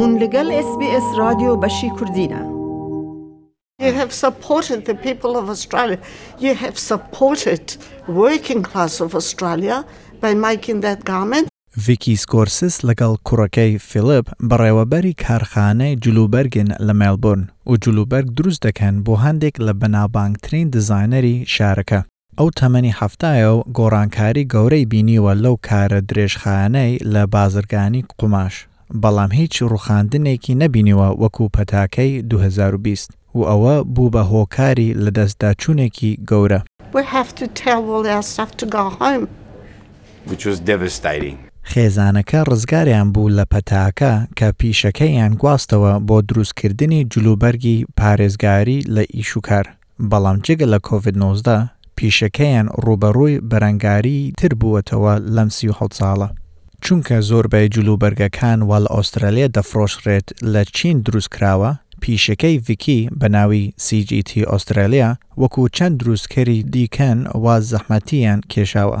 هون لەگەل ئێس بی ئێس رادیۆ بەشی کوردینە. You have supported the people of Australia. You have supported working class of Australia by making that garment. ڤیکی سکۆرسس لەگەڵ کوڕەکەی فیڵپ بەڕێوەبەری کارخانەی جلوبەرگن لە مێلبورن و جلوبەرگ دروست دەکەن بۆ هەندێک لە بەناوبانگترین دیزاینەری شارەکە. ئەو تەمەنی حەفتایە و گۆڕانکاری گەورەی بینیوە لەو کارە درێژخایەنەی لە بازرگانی قوماش، بەڵام هیچ ڕوخاندنێکی نەبینیوە وەکو پەتاکەی دوو هەزار و بیست و ئەوە بوو بە هۆکاری لەدەستداچونێکی گەورە. We have to tell Wally Asaf to go home. Which was devastating. خێزانەکە ڕزگاریان بوو لە پەتاکە کە پیشەکەییان گواستەوە بۆ دروستکردنی جلوبەرگی پارێزگاری لە ئیشوکار، بەڵام جگە لە کۆڤید نۆزدە پیشەکەیان ڕووبەڕووی بەرەنگاریی تر بووەتەوە لەم سی و حەوت ساڵە، چونکە زۆربەی جلوبەرگەکان وا لە ئۆسترالیا دەفڕۆشرێت لە چین دروست کراوە، پیشەکەی ڤیکی بە ناوی CGT Australia وەکو چەند دروستکەری دیکەن وا زەحمەتیان کێشاوە.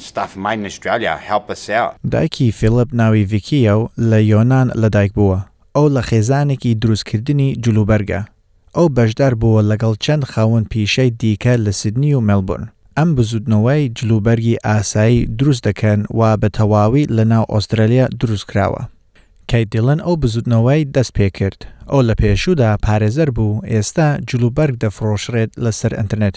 Stuff Mine in Australia help us out. دایکی فیڵپ ناوی ڤیکییە و لە یۆنان لەدایک بووە، ئەو لە خێزانێکی دروستکردنی جلوبەرگە. ئەو بەشدار بووە لەگەڵ چەند خاوەن پیشەی دیکە لە سیدنی و مێلبورن، ئەم بزووتنەوەی جلوبەرگی ئاسایی دروست دەکەن و بە تەواوی لەناو ئۆسترالیا دروست کراوە. کەیت دیلن ئەو بزووتنەوەی دەست پێ کرد، ئەو لە پێشوودا پارێزەر بوو، ئێستا جلوبەرگ دەفڕۆشرێت لەسەر ئینتەرنێت.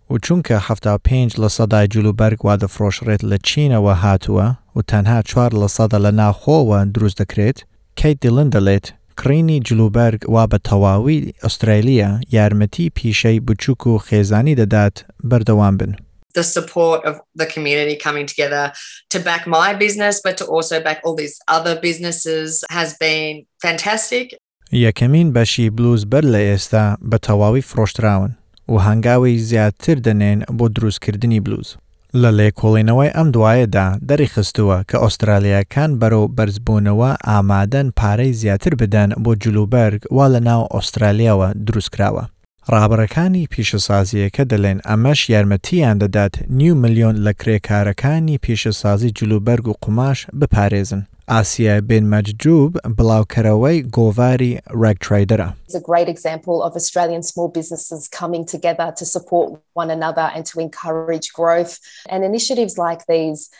و چونکە حەفتا و پێنج لە سەدای جلوبەرگ وادەفڕۆشڕێت لە چینەوە هاتووە و تەنها چوار لە سەدە لە ناوخۆوە دروست دەکرێت، کەیت دیلن دەلێت، کڕینی جلوبەرگ وا بە تەواوی ئوسترالیا یارمەتی پیشەی بچوک و خێزانی دەدات بەردەوام بن. the support of the community coming together to back my business but to also back all these other businesses has been fantastic. یەکەمین بەشی بلوز بەر لە ئێستا بە تەواوی فڕۆشتراون و هەنگاوی زیاتر دەنێن بۆ دروستکردنی بلوز. لە لێکۆڵینەوەی ئەم دوایەدا دەریخستووە کە ئۆسترالیایەکان بەرەو بەرزبوونەوە ئامادەن پارەی زیاتر بدەن بۆ جلوبەرگ وا لە ناو ئۆسترالیاوە دروستکراوە. ڕابەرەکانی پیشەسازییەکە دەلێن ئەمەش یارمەتییان دەدات نیو ملیۆن لە کرێکارەکانی پیشەسازی جلوبەرگ و قوماش بپارێزن. ئاسیا بن مەجدوب بڵاوکەرەوەی گۆڤاری Rag Trader-ە.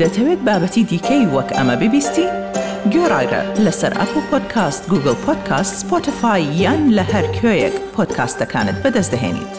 دەتەوێت بابەتی دیکەی وەک ئەمە ببیستی؟ گۆرایرە لەسەر ئەپ و پۆدکاست گوگڵ پۆدکاست سپۆتفای یان لە هەر کوێیەک پۆدکاستەکانت بەدەست دەهێنیت.